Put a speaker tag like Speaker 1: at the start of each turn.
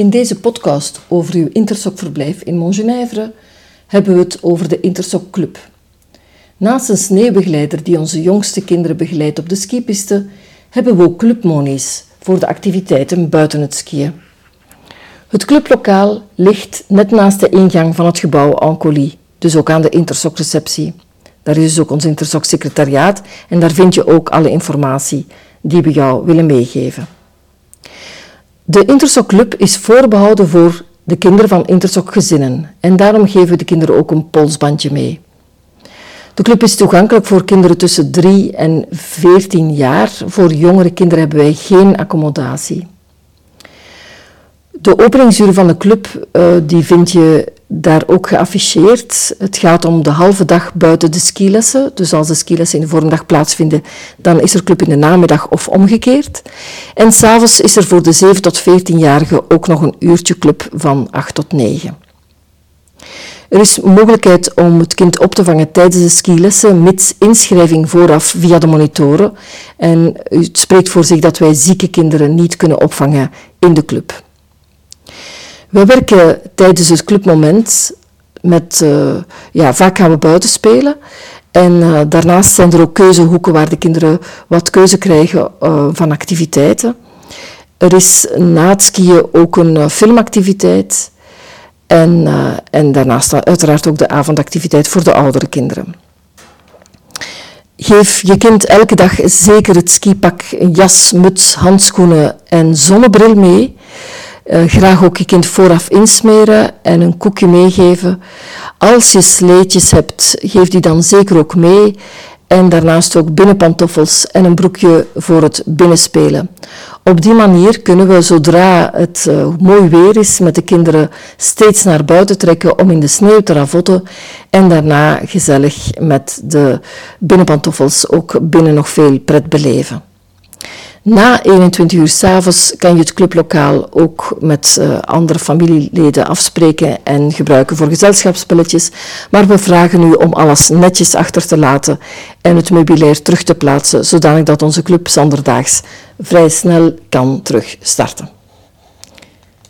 Speaker 1: In deze podcast over uw Intersoc-verblijf in Montgenèvre hebben we het over de Intersoc Club. Naast een sneeuwbegeleider die onze jongste kinderen begeleidt op de skipiste, hebben we ook clubmonies voor de activiteiten buiten het skiën. Het clublokaal ligt net naast de ingang van het gebouw Ancolie, dus ook aan de Intersoc-receptie. Daar is dus ook ons Intersoc-secretariaat en daar vind je ook alle informatie die we jou willen meegeven. De Intersoc Club is voorbehouden voor de kinderen van Intersoc gezinnen en daarom geven we de kinderen ook een polsbandje mee. De club is toegankelijk voor kinderen tussen 3 en 14 jaar. Voor jongere kinderen hebben wij geen accommodatie. De openingsuren van de club uh, die vind je daar ook geafficheerd. Het gaat om de halve dag buiten de skilessen. Dus als de skilessen in de vormdag plaatsvinden, dan is er club in de namiddag of omgekeerd. En s'avonds is er voor de 7 tot 14-jarigen ook nog een uurtje club van 8 tot 9. Er is mogelijkheid om het kind op te vangen tijdens de skilessen, mits inschrijving vooraf via de monitoren. En het spreekt voor zich dat wij zieke kinderen niet kunnen opvangen in de club. We werken tijdens het clubmoment met, uh, ja, vaak gaan we buiten spelen. En uh, daarnaast zijn er ook keuzehoeken waar de kinderen wat keuze krijgen uh, van activiteiten. Er is na het skiën ook een filmactiviteit. En, en daarnaast uiteraard ook de avondactiviteit voor de oudere kinderen. Geef je kind elke dag zeker het skipak, jas, muts, handschoenen en zonnebril mee. Uh, graag ook je kind vooraf insmeren en een koekje meegeven. Als je sleetjes hebt, geef die dan zeker ook mee. En daarnaast ook binnenpantoffels en een broekje voor het binnenspelen. Op die manier kunnen we, zodra het uh, mooi weer is, met de kinderen steeds naar buiten trekken om in de sneeuw te ravotten. En daarna gezellig met de binnenpantoffels ook binnen nog veel pret beleven. Na 21 uur s'avonds kan je het clublokaal ook met uh, andere familieleden afspreken en gebruiken voor gezelschapsspelletjes. Maar we vragen u om alles netjes achter te laten en het meubilair terug te plaatsen, zodanig dat onze club zonderdaags vrij snel kan terugstarten.